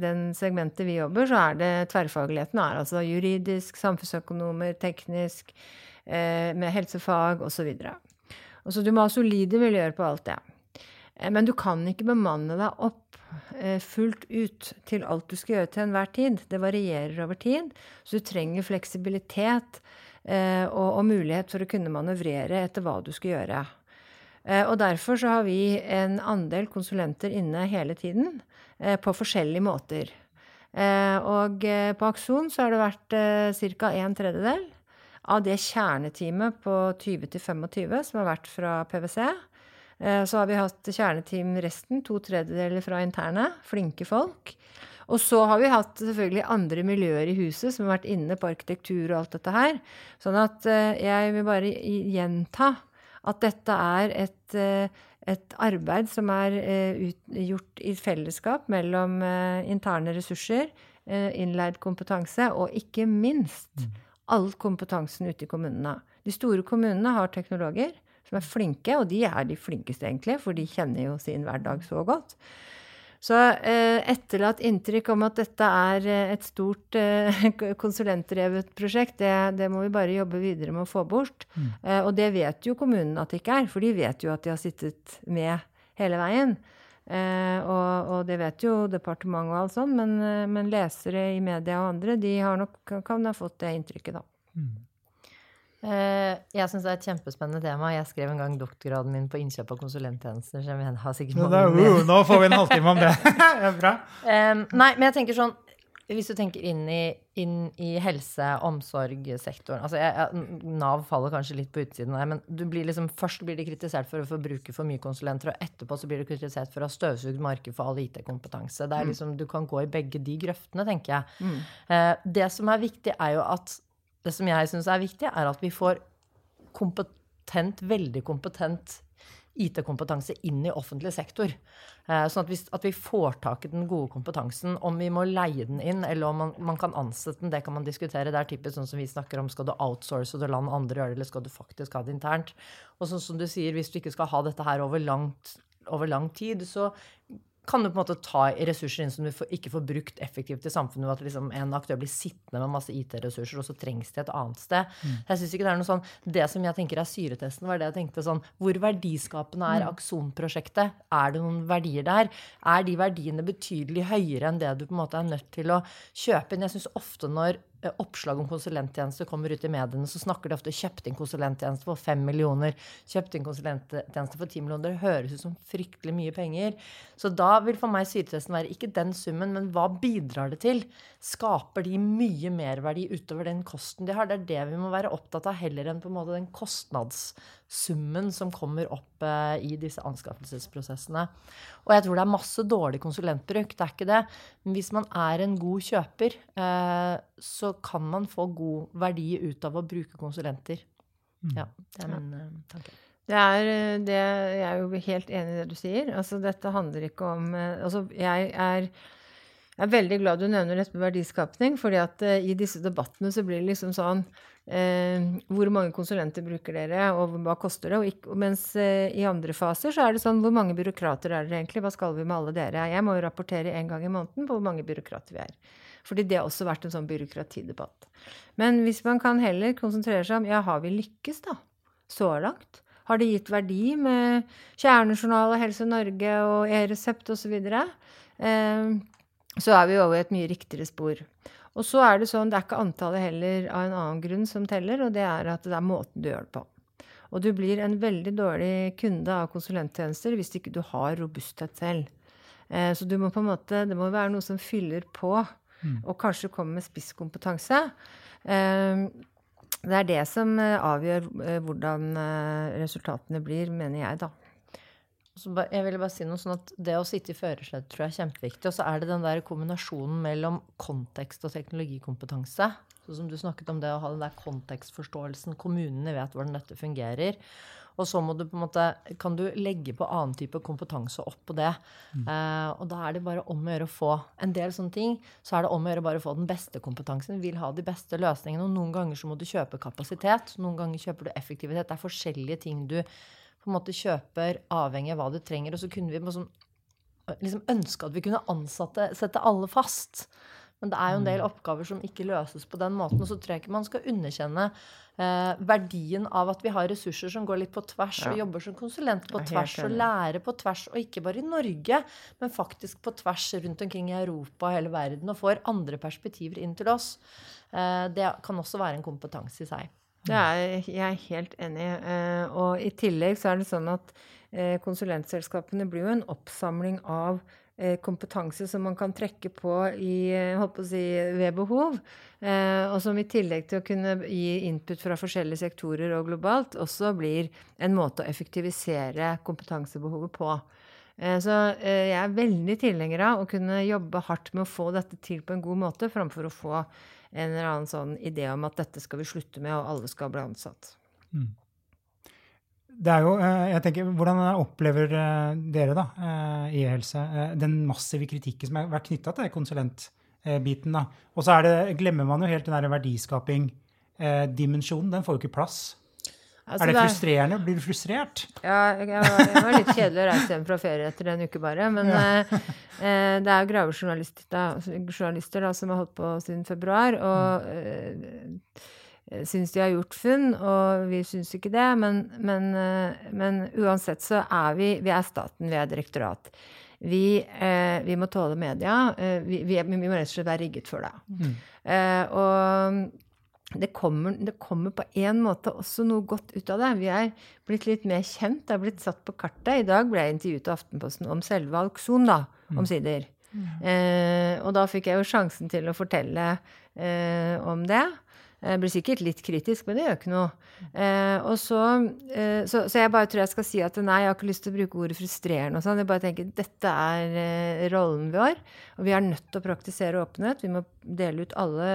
den segmentet vi jobber, så er det tverrfagligheten er altså juridisk, samfunnsøkonomer, teknisk, med helsefag osv. Og så du må ha solide miljøer på alt det. Men du kan ikke bemanne deg opp Eh, fullt ut til alt du skal gjøre til enhver tid. Det varierer over tid, så du trenger fleksibilitet eh, og, og, mulighet for å kunne manøvrere etter hva du skal gjøre. Eh, og derfor så har vi en andel konsulenter inne hele tiden på forskjellige måter. Og på Akson så har det vært ca. en tredjedel av det kjerneteamet på 20-25 som har vært fra PwC. Eh, så har vi hatt kjerneteam resten, to tredjedeler fra interne. Flinke folk. Og så har vi hatt selvfølgelig andre miljøer i huset som har vært inne på arkitektur og alt dette her. Sånn at eh, jeg vil bare gjenta at dette er et, eh, et arbeid som er gjort i fellesskap mellom interne ressurser, innleid kompetanse og ikke minst mm. all kompetansen ute i kommunene. De store kommunene har teknologer som er flinke, og de er de flinkeste, egentlig, for de kjenner jo sin hverdag så godt. Så eh, etterlatt inntrykk om at dette er eh, et stort eh, konsulentdrevet prosjekt, det, det, må vi bare jobbe videre med å få bort. Mm. Eh, og det vet jo kommunen at det ikke er, for de vet jo at de har sittet med hele veien. Eh, og, og, det vet jo departementet og alt sånt, men, eh, men, lesere i media og andre de nok, kan ha fått det inntrykket, da. Mm. Eh, jeg syns det er et kjempespennende tema. Jeg skrev en gang doktorgraden min på innkjøp av konsulenttjenester. så jeg har sikkert mange uh, Nå får vi en halvtime om det. det er bra. Um, nei, men jeg tenker sånn Hvis du tenker inn i, inn i helse- omsorgssektoren altså jeg, jeg, Nav faller kanskje litt på utsiden der, men blir liksom, først blir de kritisert for å få bruke for mye konsulenter, og etterpå så blir du kritisert for å ha støvsugd marked for all IT-kompetanse. Det er mm. liksom, Du kan gå i begge de grøftene, tenker jeg. Mm. Uh, det som er viktig, er jo at det som jeg syns er viktig, er at vi får kompetent, veldig kompetent IT-kompetanse inn i offentlig sektor. Eh, sånn at hvis, at vi, får tak i den gode kompetansen. Om vi må leie den inn, eller om man, man kan ansette den, det kan man diskutere. Det er typisk sånn som vi snakker om, skal du outsource og la andre gjøre det, eller skal du faktisk ha det internt? Og sånn som du sier, hvis du ikke skal ha dette her over, langt, over lang tid, så kan du på en måte ta ressurser inn som du ikke får brukt effektivt i samfunnet. At liksom en aktør blir sittende med masse IT-ressurser, og så trengs de et annet sted. Mm. Jeg synes ikke Det er noe sånn, det som jeg tenker er syretesten, var det jeg tenkte sånn Hvor verdiskapende er mm. Akson-prosjektet? Er det noen verdier der? Er de verdiene betydelig høyere enn det du på en måte er nødt til å kjøpe inn? Jeg synes ofte når oppslag om konsulenttjenester kommer ut i mediene, så snakker de ofte 'kjøpt inn konsulenttjeneste for 5 millioner', 'kjøpt inn konsulenttjeneste for 10 millioner'. Det høres ut som fryktelig mye penger. Så da vil for meg syretesten være ikke den summen, men hva bidrar det til? Skaper de mye merverdi utover den kosten de har? Det er det vi må være opptatt av, heller enn på en måte den kostnadssummen som kommer opp eh, i disse anskaffelsesprosessene. Og jeg tror det er masse dårlig konsulentbruk, det er ikke det. Men hvis man er en god kjøper, eh, så kan man få god verdi ut av å bruke konsulenter. Mm. Ja, det er min uh, tanke. Det er, eh, det, jeg er jo helt enig i det du sier. Altså, dette handler ikke om Altså, jeg er, jeg er veldig glad du nevner dette med verdiskapning, fordi at uh, i disse debattene så blir det liksom sånn Hvor mange konsulenter bruker dere, og hva koster det? Og ikke, mens i andre faser så er det sånn Hvor mange byråkrater er dere egentlig? Hva skal vi med alle dere? Jeg må jo rapportere en gang i måneden på hvor mange byråkrater vi er. Fordi det har også vært en sånn byråkratidebatt. Men hvis man kan heller konsentrere seg om ja, har vi lykkes, da? Så langt? Har det gitt verdi med kjernejournal og Helse Norge og e-resept osv.? Eh, så er vi over i et mye riktigere spor. Og så er det sånn, det er ikke antallet heller av en annen grunn som teller, og det er at det er måten du gjør det på. Og du blir en veldig dårlig kunde av konsulenttjenester hvis ikke du har robusthet selv. Eh, så du må på en måte, det må være noe som fyller på mm. og kanskje komme med spisskompetanse. Ehm, det er det som eh, avgjør eh, hvordan eh, resultatene blir, mener jeg, da. Jeg ville bare si noe sånn at Det å sitte i førersetet tror jeg er kjempeviktig. Og så er det den der kombinasjonen mellom kontekst og teknologikompetanse. Sånn som du snakket om det å ha den der kontekstforståelsen. Kommunene vet hvordan dette fungerer. Og så må du på en måte, kan du legge på annen type kompetanse oppå det. Mm. Uh, og da er det bare om å gjøre å få en del sånne ting. Så er det om å gjøre bare å få den beste kompetansen. Vi vil ha de beste løsningene. Og noen ganger så må du kjøpe kapasitet. Noen ganger kjøper du effektivitet. Det er forskjellige ting du på en måte kjøper avhengig av hva du trenger. Og så kunne vi liksom, liksom ønske at vi kunne ansatte, sette alle fast. Men det er jo en del mm. oppgaver som ikke løses på den måten. Og så tror jeg ikke man skal underkjenne eh, verdien av at vi har ressurser som går litt på tvers, ja. og jobber som konsulent på tvers, og lærer på tvers. Og ikke bare i Norge, men faktisk på tvers rundt omkring i Europa og hele verden. Og får andre perspektiver inn til oss. Eh, det kan også være en kompetanse i seg. Er jeg er helt enig. Eh, og i tillegg så er det sånn at eh, konsulentselskapene blir jo en oppsamling av Eh, kompetanse som man kan trekke på i, si, ved behov. Eh, og som i tillegg til å kunne gi input fra forskjellige sektorer og globalt, også blir en måte å effektivisere kompetansebehovet på. Så jeg er veldig tilhenger av å kunne jobbe hardt med å få dette til på en god måte, framfor å få en eller annen sånn idé om at dette skal vi slutte med, og alle skal bli ansatt. Mm det er jo, eh, jeg tenker, Hvordan opplever eh, dere da, eh, i helse den massive kritikken som har vært knytta til konsulentbiten? da? Og så glemmer man jo helt den verdiskaping-dimensjonen. Den får jo ikke plass. Altså, er det, frustrerende? Blir du frustrert? Ja, jeg var, jeg var litt kjedelig å reise hjem fra ferie etter en uke bare. Men ja. eh, det er jo gravejournalister da, som har holdt på siden februar. Og eh, Eh, syns de har gjort funn, og vi syns ikke det. Men, men, eh, men, uansett så er vi Vi er staten, vi er direktorat. Vi, eh, vi må tåle media. Eh, vi, vi, vi, må rett og slett være rigget for det. Mm. Eh, og det kommer, det kommer, på en måte også noe godt ut av det. Vi er blitt litt mer kjent, det er blitt satt på kartet. I dag ble jeg intervjuet av Aftenposten om selve Alkson, da, mm. omsider. Mm. Eh, og da fikk jeg jo sjansen til å fortelle om det. Jeg blir sikkert litt kritisk, men det gjør ikke noe. Eh, så, eh, så, så, jeg bare tror jeg skal si at nei, jeg har ikke lyst til å bruke ordet frustrerende. og sånn. Jeg bare tenker dette er eh, rollen vi har. Og vi er nødt til å praktisere åpenhet. Vi må dele ut alle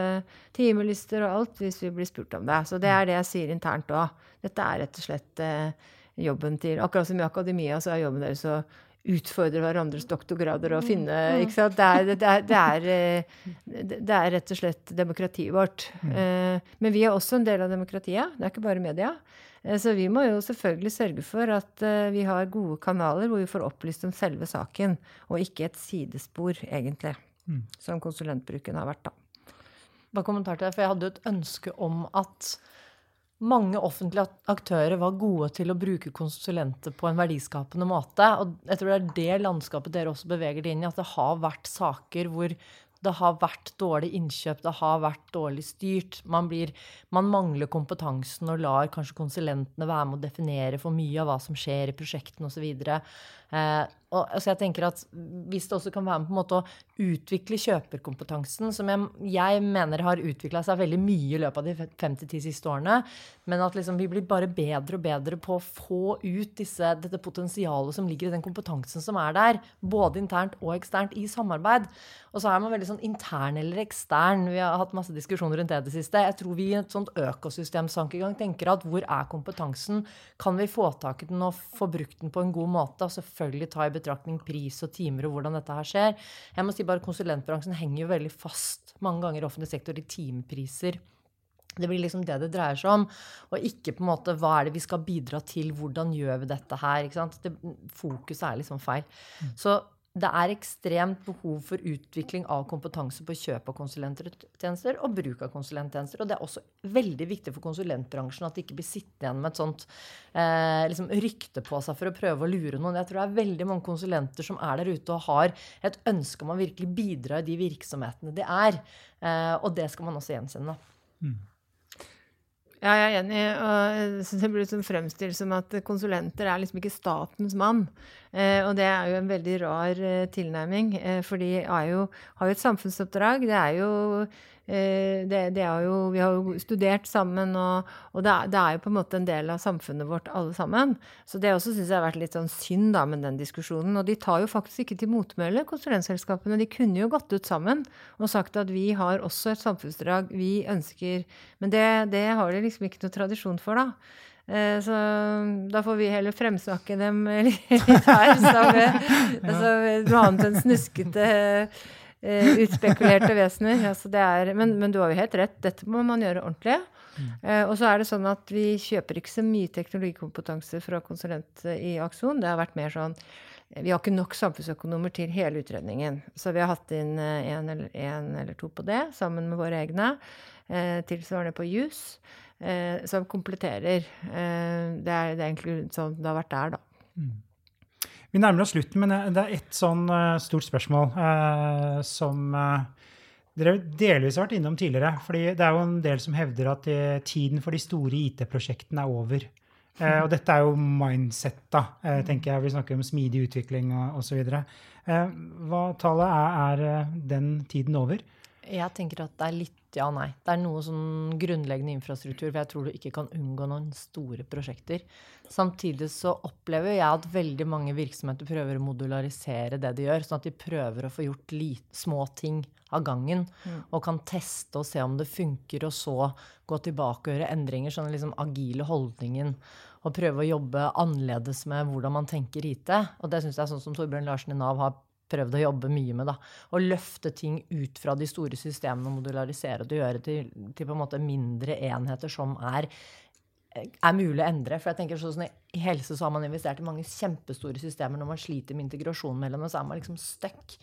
timelister og alt hvis vi blir spurt om det. Så det er det jeg sier internt òg. Dette er rett og slett eh, jobben til Akkurat som i akademia så er jobben deres å utfordre hverandres doktorgrader og finne mm. ikke sant? Det er, det, er, det, er, eh, det er, rett og slett demokratiet vårt. Mm. Eh, men vi er også en del av demokratiet. Det er ikke bare media. Eh, så vi må jo selvfølgelig sørge for at vi har gode kanaler hvor vi får opplyst om selve saken, og ikke et sidespor, egentlig, mm. som konsulentbruken har vært, da. Bare kommentar til det, for Jeg hadde jo et ønske om at mange offentlige aktører var gode til å bruke konsulenter på en verdiskapende måte. Og jeg tror det er det landskapet dere også beveger dere inn i, at det har vært saker hvor det har vært dårlig innkjøp, det har vært dårlig styrt. Man, blir, man mangler kompetansen og lar kanskje konsulentene være med å definere for mye av hva som skjer i prosjektene osv. Eh, og, altså jeg tenker at Hvis det også kan være med på en måte å utvikle kjøperkompetansen, som jeg, jeg mener har utvikla seg veldig mye i løpet av de fem til ti siste årene, men at liksom vi blir bare bedre og bedre på å få ut disse, dette potensialet som ligger i den kompetansen som er der, både internt og eksternt, i samarbeid. Og så er man veldig sånn intern eller ekstern. Vi har hatt masse diskusjoner rundt det det siste. Jeg tror vi i et sånt økosystemsankegang tenker at hvor er kompetansen? Kan vi få tak i den og få brukt den på en god måte? Og selvfølgelig ta i betraktning pris og timer og hvordan dette her skjer. Jeg må si bare Konsulentbransjen henger jo veldig fast mange ganger i offentlig sektor i timepriser. Det blir liksom det det dreier seg om, og ikke på en måte hva er det vi skal bidra til, hvordan gjør vi dette her? ikke sant? Det, fokuset er liksom feil. Mm. Så det er ekstremt behov for utvikling av kompetanse på kjøp av konsulenttjenester og bruk av konsulenttjenester. Og det er også veldig viktig for konsulentbransjen at de ikke blir sittende igjen med et sånt eh, liksom rykte på seg for å prøve å lure noen. Jeg tror det er veldig mange konsulenter som er der ute og har et ønske om å virkelig bidra i de virksomhetene de er. Eh, og det skal man også gjenkjenne. Mm. Ja, jeg er enig. og Det blir liksom fremstilt som at konsulenter er liksom ikke statens mann. Eh, og det er jo en veldig rar eh, tilnærming, eh, for de har jo et samfunnsoppdrag. Det er jo det, det er jo, vi har jo studert sammen, og, og det, er, det, er, jo på en måte en del av samfunnet vårt alle sammen. Så det også syns jeg har vært litt sånn synd da med den diskusjonen. Og de tar jo faktisk ikke til motmæle, konsulentselskapene. De kunne jo gått ut sammen og sagt at vi har også et samfunnsdrag vi ønsker Men det, det har de liksom ikke noe tradisjon for, da. Eh, så da får vi heller fremsnakke dem litt her. Som, altså, noe annet enn snuskete uh, utspekulerte vesener. Altså er, men, men, du har jo helt rett, dette må man gjøre ordentlig. Uh, og så er det sånn at vi kjøper ikke så mye teknologikompetanse fra konsulent i Akson. Det har vært mer sånn Vi har ikke nok samfunnsøkonomer til hele utredningen. Så vi har hatt inn én eller, en eller to på det, sammen med våre egne. Eh, tilsvarende på jus, som kompletterer. Det er, det, er, egentlig sånn det har vært der, da. Mm. Vi nærmer oss slutten, men det er ett sånn uh, stort spørsmål eh, som uh, dere delvis har vært innom tidligere. fordi det er jo en del som hevder at tiden for de store IT-prosjektene er over. og dette er jo mindset, da, tenker jeg. Vi snakker om smidig utvikling og osv. Eh, hva tallet er, er den tiden over? Jeg tenker at det er litt ja og nei. Det er noe sånn grunnleggende infrastruktur, for jeg tror du ikke kan unngå noen store prosjekter. Samtidig så opplever jeg at veldig mange virksomheter prøver å modularisere det de gjør, sånn at de prøver å få gjort små ting av gangen. Mm. Og kan teste og se om det funker, og så gå tilbake og gjøre endringer. Sånn liksom agile holdningen. Og prøve å jobbe annerledes med hvordan man tenker IT. Og det syns jeg er sånn som Torbjørn Larsen i Nav har prøvd å jobbe mye med. da, Å løfte ting ut fra de store systemene og modularisere det og gjøre til, til på en måte mindre enheter som er, er mulig å endre. For jeg tenker sånn I helse så har man investert i mange kjempestore systemer. Når man sliter med integrasjon mellom dem, så er man liksom stuck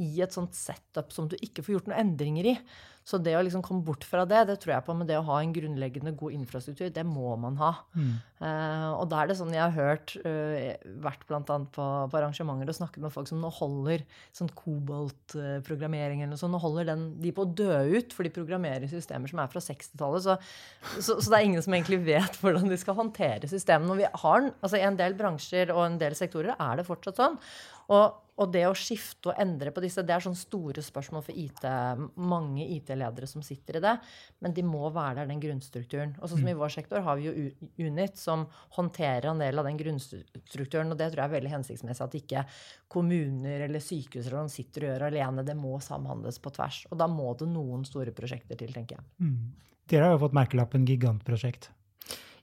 i et sånt setup som du ikke får gjort noen endringer i. Så det å liksom komme bort fra det, det tror jeg på. Men det å ha en grunnleggende god infrastruktur, det må man ha. Mm. Uh, og da er det sånn jeg har hørt, uh, vært bl.a. På, på arrangementer og snakket med folk som nå holder sånn kobolt-programmering eller noe sånt. Nå holder den, de på å dø ut, for de programmerer systemer som er fra 60-tallet. Så, så, så, det er ingen som egentlig vet hvordan de skal håndtere systemene. Og vi har, altså I en del bransjer og en del sektorer er det fortsatt sånn. Og, og, det å skifte og endre på disse, det er sånne store spørsmål for IT, mange IT-ledere som sitter i det. Men de må være der, den grunnstrukturen. Og sånn som i mm. vår sektor har vi jo Unit, som håndterer en del av den grunnstrukturen. Og det tror jeg er veldig hensiktsmessig at ikke kommuner eller sykehus eller noen sitter og gjør alene. Det må samhandles på tvers. Og da må det noen store prosjekter til, tenker jeg. Mm. Dere har jo fått merkelappen gigantprosjekt.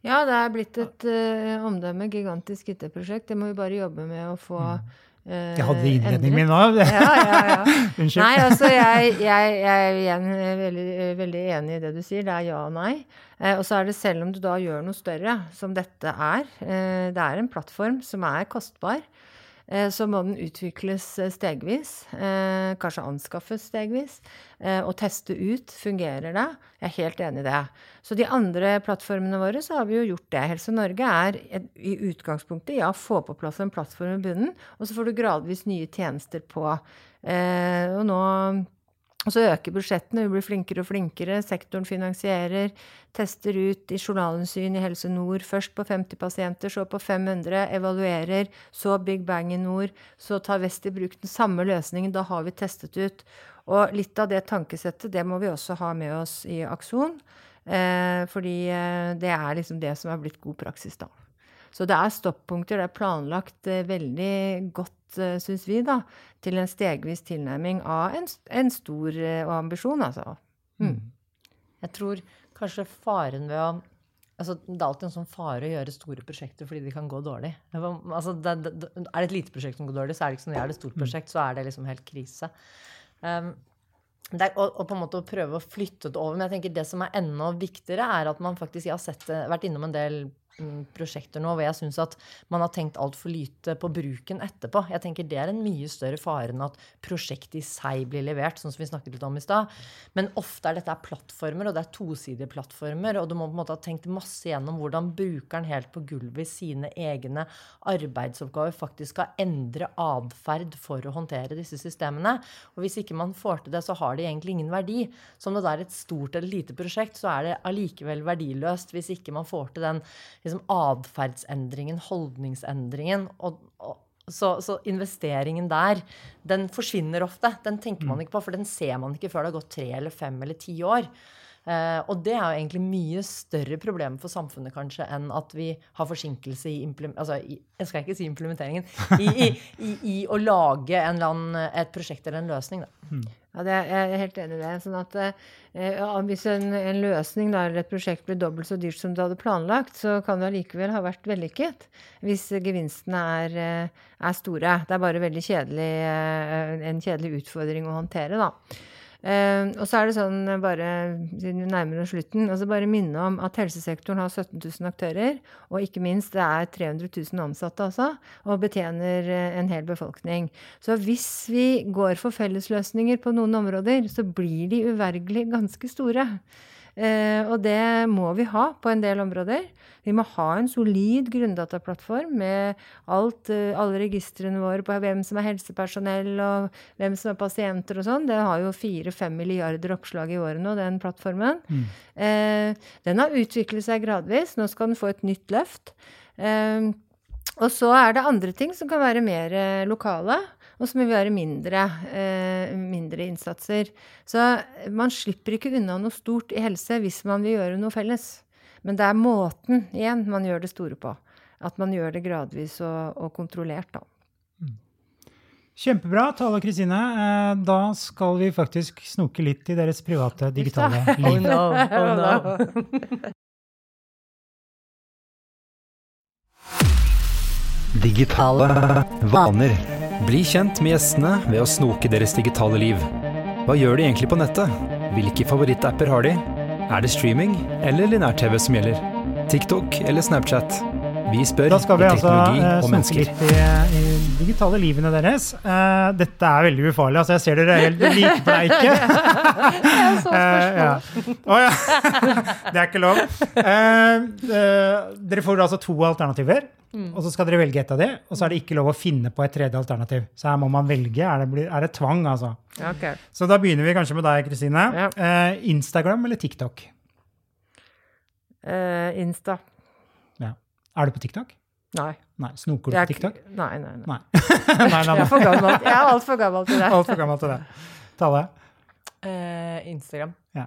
Ja, det er blitt et uh, omdømme. Gigantisk IT-prosjekt. Det må vi bare jobbe med å få mm jeg hadde innledningen min òg. ja, ja, ja. Unnskyld. Nei, altså jeg, jeg, jeg er igjen veldig, veldig, enig i det du sier. Det er ja og nei. Eh, og så er det selv om du da gjør noe større, som dette er eh, Det er en plattform som er kostbar. Eh, så må den utvikles eh, stegvis. Eh, kanskje anskaffes stegvis. Og teste ut. Fungerer det? Jeg er helt enig i det. Så de andre plattformene våre så har vi jo gjort det. Helse Norge er i utgangspunktet ja, få på plass en plattform i bunnen, og så får du gradvis nye tjenester på. Og nå og så øker budsjettene, vi blir flinkere og flinkere. Sektoren finansierer, tester ut i journalinnsyn i Helse Nord. Først på 50 pasienter, så på 500. Evaluerer. Så Big Bang i nord. Så tar Vest i bruk den samme løsningen. Da har vi testet ut. Og litt av det tankesettet, det må vi også ha med oss i Akson. Eh, fordi eh, det er liksom det som er blitt god praksis, da. Så det er stoppunkter. Det er planlagt eh, veldig godt Eh, syns vi, da, til en stegvis tilnærming av en, en stor uh, ambisjon, altså. Mm. mm. Jeg tror kanskje faren ved å altså, Det er alltid en sånn fare å gjøre store prosjekter fordi de kan gå dårlig. Altså, det, det, er det et lite prosjekt som går dårlig, så er det ikke sånn. Er det et stort mm. prosjekt, så er det liksom helt krise. Um, er, og, og, på en måte å prøve å flytte det over. Men jeg tenker det som er enda viktigere, er at man faktisk Jeg har sett, vært innom en del prosjekter nå hvor jeg syns at man har tenkt altfor lite på bruken etterpå. Jeg tenker Det er en mye større fare enn at prosjektet i seg blir levert, sånn som vi snakket litt om i stad. Men ofte er dette plattformer, og det er tosidige plattformer. Og du må på en måte ha tenkt masse gjennom hvordan brukeren helt på gulvet i sine egne arbeidsoppgaver faktisk skal endre atferd for å håndtere disse systemene. Og hvis ikke man får til det, så har det egentlig ingen verdi. Så om det er et stort eller lite prosjekt, så er det allikevel verdiløst hvis ikke man får til den liksom, atferdsendringen, holdningsendringen. Og, og, Så, så investeringen der, den forsvinner ofte. Den tenker man Mm. ikke på, for den ser man ikke før det har gått tre eller fem eller ti år. Uh, og det er jo egentlig mye større problem for samfunnet kanskje enn at vi har forsinkelse i, altså, i Jeg skal ikke si implementeringen. I, i, i, å lage annen, et prosjekt eller en løsning. Da. Ja, det er, jeg er helt enig i det. Sånn at eh, ja, Hvis en, en løsning da, eller et prosjekt blir dobbelt så dyrt som du hadde planlagt, så kan det allikevel ha vært vellykket hvis gevinstene er, eh, er store. Det er bare kjedelig, eh, en kjedelig utfordring å håndtere, da. Eh, og så er det sånn, eh, bare siden vi nærmer oss slutten, altså bare minne om at helsesektoren har 17 000 aktører, og ikke minst det er 300 000 ansatte også, og betjener eh, en hel befolkning. Så hvis vi går for fellesløsninger på noen områder, så blir de uvergelig ganske store. Eh, og det må vi ha på en del områder. Vi må ha en solid grunndataplattform med alt, eh, alle registrene våre på hvem som er helsepersonell og hvem som er pasienter og sånn. Det har jo 4-5 milliarder oppslag i året nå, den plattformen. Eh, den har utviklet seg gradvis. Nå skal den få et nytt løft. Og så er det andre ting som kan være mer lokale, og så må vi gjøre mindre, eh, mindre innsatser. Så man slipper ikke unna noe stort i helse hvis man vil gjøre noe felles. Men det er måten igjen man gjør det store på. At man gjør det gradvis og, og kontrollert, da. Kjempebra, Tale Kristine. Eh, Da skal vi faktisk snoke litt i deres private digitale liv. Oh no, oh no. Digitale vaner. Bli kjent med gjestene ved å snoke deres digitale liv. Hva gjør de egentlig på nettet? Hvilke favorittapper har de? Er det streaming eller linær-TV som gjelder? TikTok eller Snapchat? Vi spør Da skal vi i altså uh, eh, og snoke litt i, i digitale livene deres. Uh, dette er veldig ufarlig. altså Jeg ser dere er helt likbleike. Eh, ja. Å ja. Det er ikke lov. Uh, eh, dere får altså to alternativer, Mm. og så skal dere velge ett av de. Og så er det ikke lov å finne på et tredje alternativ. Så her må man velge. Er det, er det tvang, altså? Okay. Så da begynner vi kanskje med deg, Kristine. Ja. Eh, Instagram eller TikTok? Eh, Insta. Er du på TikTok? Nei. Nei. Snoker du på TikTok? Nei, nei, nei. Nei. nei, nei, Jeg er for gammel. Jeg er altfor gammel til det. Altfor gammel til det. Tale. Eh, Instagram. Ja.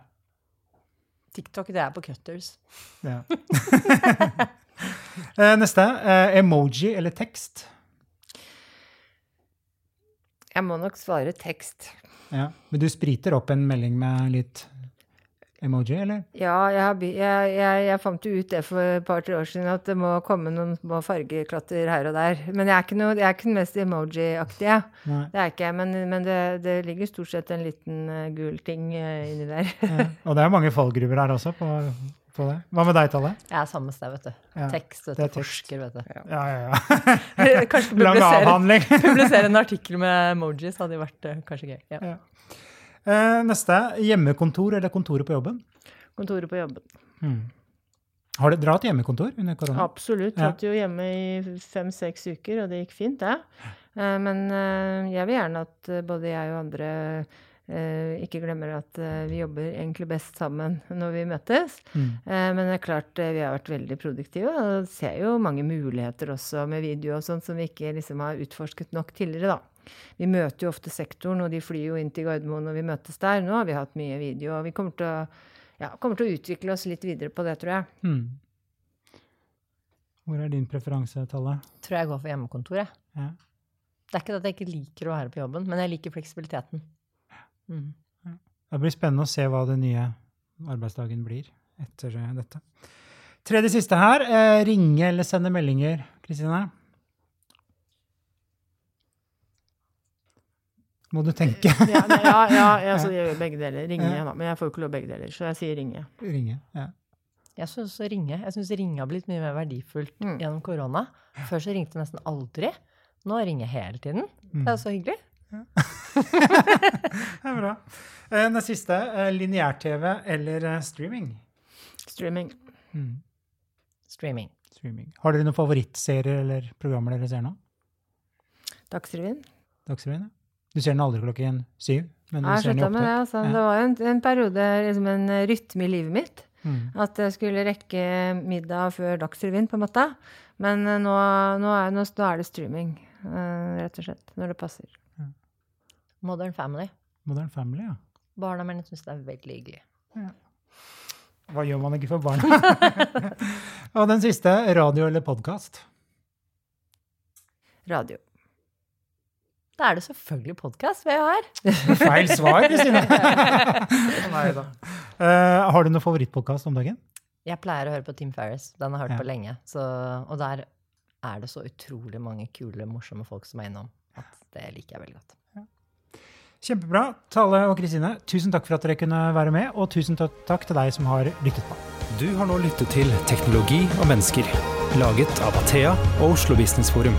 TikTok, det er på cutters. Ja. Eh, Neste. eh, Emoji eller tekst? Jeg må nok svare tekst. Ja. Men du spriter opp en melding med litt emoji, eller? Ja, jeg, jeg, jeg, jeg fant jo ut det for et par-tre år siden, at det må komme noen små fargeklatter her og der. Men jeg er ikke, noe, jeg er ikke den mest emoji-aktige. Det er ikke jeg, men, men det, det ligger stort sett en liten uh, gul ting uh, inni der. Ja. Og det er mange fallgruver her også på, på det. Hva med deg, Talle? Jeg er samme sted, vet du. Ja, Tekst, vet du. er tekst. Forsker, vet du. Ja, ja, ja. Kanskje Lang publisere, avhandling. publisere en artikkel med emojis hadde vært uh, kanskje gøy. Ja. Ja. Eh, Neste. Hjemmekontor eller kontoret på jobben? Kontoret på jobben. Hmm. Har dere hatt hjemmekontor under korona? Absolutt. Ja. Hatt jo hjemme i fem-seks uker, og det gikk fint, det. Ja. Men eh, jeg vil gjerne at eh, både jeg og andre eh, ikke glemmer at eh, vi jobber egentlig best sammen når vi møtes. Mm. Eh, Men det er klart eh, vi har vært veldig produktive og ser jo mange muligheter også med video og sånt som vi ikke liksom har utforsket nok tidligere, da. Vi møter jo ofte sektoren, og de flyr jo inn til Gardermoen når vi møtes der. Nå har vi hatt mye video, og vi kommer til å, ja, kommer til å utvikle oss litt videre på det, tror jeg. Mm. Hvor er din preferanse, Talle? Tror jeg går for hjemmekontor, jeg. Ja. Det er ikke det at jeg ikke liker å være på jobben, men jeg liker fleksibiliteten. Mm. Det blir spennende å se hva den nye arbeidsdagen blir etter eh, dette. Tredje siste her. Eh, ringe eller sende meldinger, Kristine? Må du tenke. ja, nei, ja, ja, altså, jeg gjør begge deler. Ringe, da. Men jeg får jo ikke lov begge deler, så jeg sier ringe. ringe. Ja. Jeg syns ringe synes ringe har blitt mye mer verdifullt Mm. gjennom korona. Før så ringte jeg nesten aldri. Nå ringer jeg hele tiden. Mm. Det er så hyggelig. Det er bra. Det Den siste. eh, Lineær-TV eller eh, streaming? Streaming. Mm. Streaming. streaming. Har dere noen favorittserier eller programmer dere ser nå? Dagsrevyen. Dagsrevyen? ja. Du ser den aldri klokken syv? Men du Jeg ser den slutta med det. Altså. Ja. Det var jo en, en periode, liksom en rytme i livet mitt. Mm. At jeg skulle rekke middag før Dagsrevyen, på en måte. Men eh, nå, nå, er, nå, nå er det streaming. eh, rett og slett. Når det passer. Modern Family. Modern Family, ja. Barna mine syns det er veldig hyggelig. Hva gjør man ikke for barna? og den siste, radio eller podkast? Radio. Er det selvfølgelig podkast vi har. Feil svar, Kristine! Nei da. Uh, har du noen favorittpodkast om dagen? Jeg pleier å høre på Tim Ferris. Den har jeg hørt Ja. på lenge. Så, og der er det så utrolig mange kule, morsomme folk som er innom. At det liker jeg veldig godt. Kjempebra. Tale og Kristine, tusen takk for at dere kunne være med, og tusen takk til deg som har lyttet på. Du har nå lyttet til Teknologi og mennesker, laget av Athea og Oslo Business Forum.